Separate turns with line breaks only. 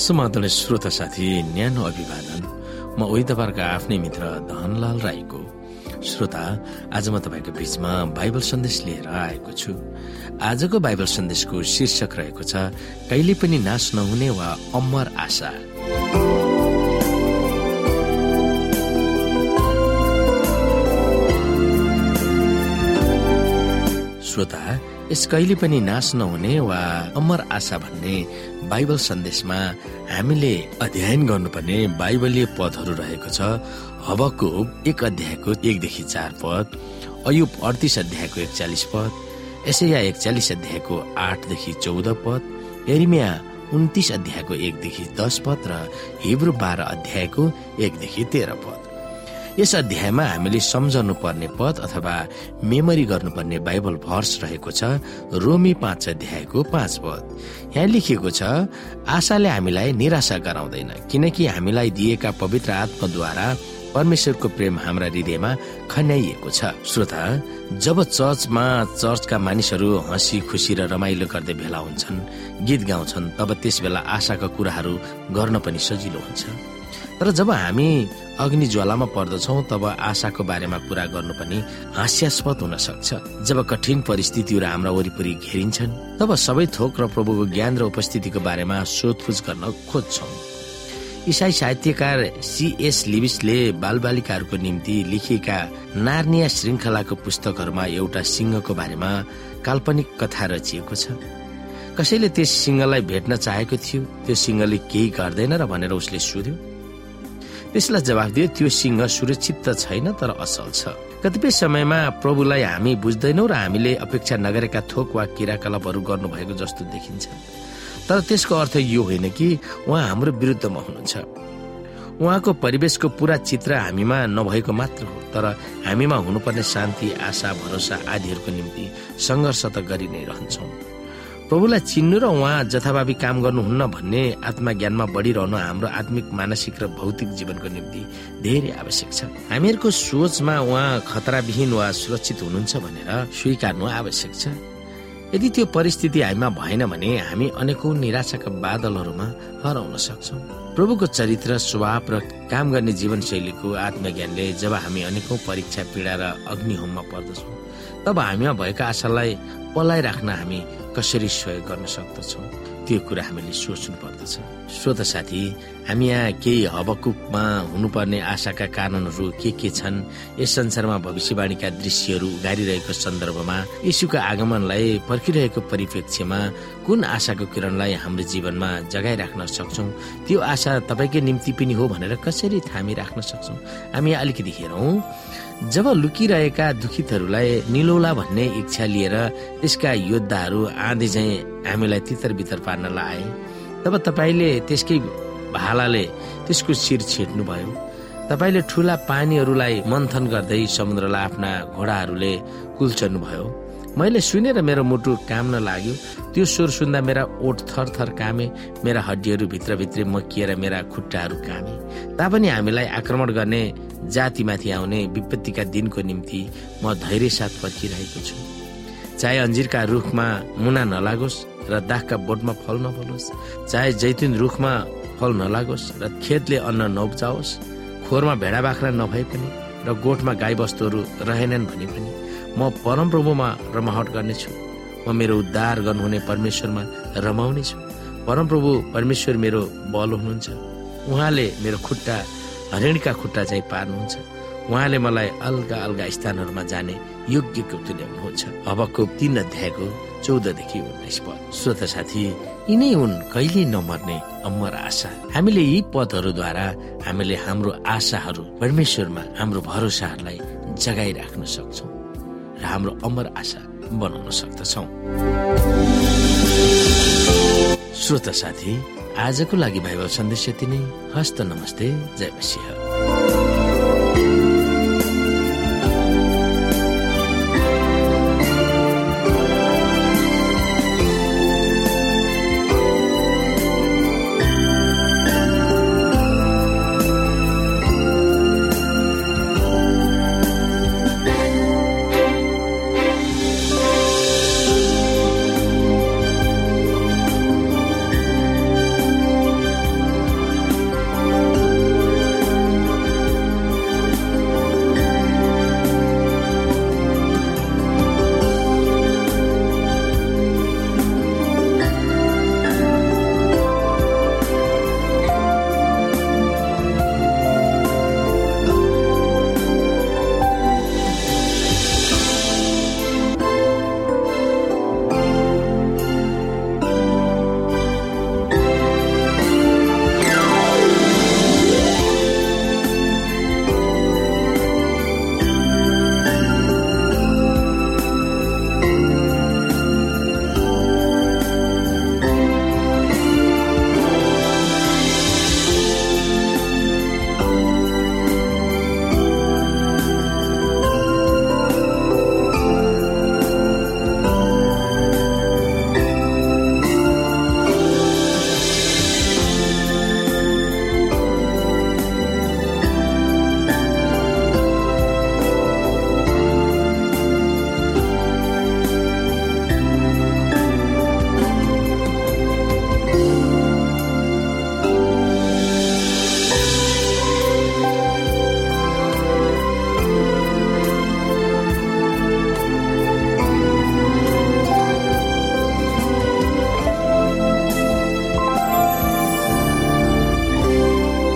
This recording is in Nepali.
समाधान श्रोता साथी न्यानो अभिवादन। म उही तपाईँहरूको आफ्नै मित्र धनलाल राईको। श्रोता आज म तपाईँको बीचमा बाइबल सन्देश लिएर आएको छु। आजको बाइबल सन्देशको शीर्षक रहेको छ कहिले पनि नाश नहुने वा अमर आशा। श्रोता यस कहिले पनि नाश नहुने वा अमर आशा भन्ने बाइबल सन्देशमा हामीले अध्ययन गर्नुपर्ने बाइबलीय पदहरू रहेको छ। हबको एक अध्यायको एकदेखि चार पद अयुब अडतिस अध्यायको एकचालिस पद एसैया एकचालिस अध्यायको आठदेखि चौध पद एरिमिया उन्तिस अध्यायको एकदेखि दस पद र हिब्रू बाह्र अध्यायको एकदेखि तेह्र पद। यस अध्यायमा हामीले सम्झनु पर्ने पद अथवा मेमोरी गर्नुपर्ने बाइबल भर्स रहेको छ रोमी पाँच अध्यायको पाँच पद। यहाँ लेखिएको छ आशाले हामीलाई निराशा गराउँदैन किनकि हामीलाई दिएका पवित्र आत्माद्वारा परमेश्वरको प्रेम हाम्रा हृदयमा खन्याइएको छ। श्रोता जब चर्चमा चर्चका मानिसहरू हँसी खुसी र रमाइलो गर्दै भेला हुन्छन् गीत गाउँछन् तब त्यस बेला आशाका कुराहरू गर्न पनि सजिलो हुन्छ। तर जब हामी अग्नि ज्वालामा पर्दछौ तब आशाको बारेमा कुरा गर्नु पनि हास्यास्पद हुन सक्छ। जब कठिन परिस्थितिहरू हाम्रा वरिपरि घेरिन्छन् तब सबै थोक र प्रभुको ज्ञान र उपस्थितिको बारेमा सोधपुछ गर्न खोज्छौ। इसाई साहित्यकार सिएस लिबिसले बालबालिकाहरूको निम्ति लेखिएका नार्निया श्रृङ्खलाको पुस्तकहरूमा एउटा सिंहको बारेमा काल्पनिक कथा रचिएको छ। कसैले त्यस सिंहलाई भेट्न चाहेको थियो त्यो सिंहले केही गर्दैन र भनेर उसले सोध्यो त्यसलाई जवाफ दियो त्यो सिंह सुरक्षित त छैन तर असल छ। कतिपय समयमा प्रभुलाई हामी बुझ्दैनौ र हामीले अपेक्षा नगरेका थोक वा किराकलापहरू गर्नुभएको जस्तो देखिन्छ। तर त्यसको अर्थ यो होइन कि उहाँ हाम्रो विरुद्धमा हुनुहुन्छ। उहाँको परिवेशको पुरा चित्र हामीमा नभएको मात्र हो तर हामीमा हुनुपर्ने शान्ति आशा भरोसा आदिहरूको निम्ति सङ्घर्ष त गरि नै रहन्छौँ। प्रभुलाई चिन्नु र उहाँ जथाभावी काम गर्नुहुन्न भन्ने आत्मज्ञानमा बढिरहनु हाम्रो आत्मिक मानसिक र भौतिक जीवनको निम्ति धेरै आवश्यक छ। हामीहरूको सोचमा उहाँ खतराविहीन वा सुरक्षित हुनुहुन्छ भनेर स्वीकार्नु आवश्यक छ। यदि त्यो परिस्थिति हामीमा भएन भने हामी अनेकौं निराशाका बादलहरूमा हराउन सक्छौँ। प्रभुको चरित्र स्वभाव र काम गर्ने जीवनशैलीको आत्मज्ञानले जब हामी अनेकौं परीक्षा पीडा र अग्निहोममा पर्दछौँ तब हामीमा भएका आशालाई पलाइराख्न हामी कसरी सहयोग गर्न सक्दछौ? त्यो कुरा हामीले सोच्नु पर्दछ। श्रोत साथी हामी यहाँ केही हबकुकमा हुनुपर्ने आशाका कारणहरू के के छन्? यस संसारमा भविष्यवाणीका दृश्यहरू उगारिरहेको सन्दर्भमा यीशुको आगमनलाई पर्खिरहेको परिप्रेक्ष्यमा कुन आशाको किरणलाई हाम्रो जीवनमा जगाइराख्न सक्छौ? त्यो आशा तपाईँकै निम्ति पनि हो भनेर कसरी थामी राख्न सक्छौ? हामी अलिकति हेरौँ। जब लुकिरहेका दुखितहरूलाई निलौला भन्ने इच्छा लिएर त्यसका योद्धाहरू आँधी चाहिँ हामीलाई तितर बितर पार्न लाए तब तपाईँले त्यसकै भालाले त्यसको शिर छेट्नुभयो। तपाईँले ठुला पानीहरूलाई मन्थन गर्दै समुद्रलाई आफ्ना घोडाहरूले कुल्चनु भयो मैले सुनेर मेरो मुटु काम्न लाग्यो। त्यो स्वर सुन्दा मेरा ओठ थर थर कामे मेरा हड्डीहरू भित्रभित्रै मकिएर मेरा खुट्टाहरू कामे। तापनि हामीलाई आक्रमण गर्ने जातिमाथि आउने विपत्तिका दिनको निम्ति म धैर्य साथ पर्खिरहेको छु। चाहे अन्जिरका रुखमा मुना नलागोस् र दागका बोटमा फल नफलोस् चाहे जैतुन रुखमा फल नलागोस् र खेतले अन्न नउब्जाओस् खोरमा भेडा बाख्रा नभए पनि र गोठमा गाई बस्तुहरू रहेनन् भने पनि म परमप्रभुमा रमाहट गर्नेछु। म मेरो उद्धार गर्नुहुने परमेश्वरमा रमाउने छु परमप्रभु परमेश्वर मेरो बल हुनुहुन्छ। उहाँले मेरो खुट्टा हरिणका खुट्टा चाहिँ पार्नुहुन्छ। उहाँले मलाई अलगा अलगा स्थानहरूमा जाने योग्यको तुल्याउनुहुन्छ अबको तीन अध्यायको चौधदेखि उन्नाइस पद। श्रोत साथी यिनै हुन् कहिले नमर्ने अमर आशा। हामीले यी पदहरूद्वारा हामीले हाम्रो आशाहरू परमेश्वरमा हाम्रो भरोसाहरूलाई जगाइराख्न सक्छौँ र हाम्रो अमर आशा बनाउन सक्दछौ। श्रोता साथी आजको लागि बाइबल सन्देश यति नै। हस्त नमस्ते। जय मसिंह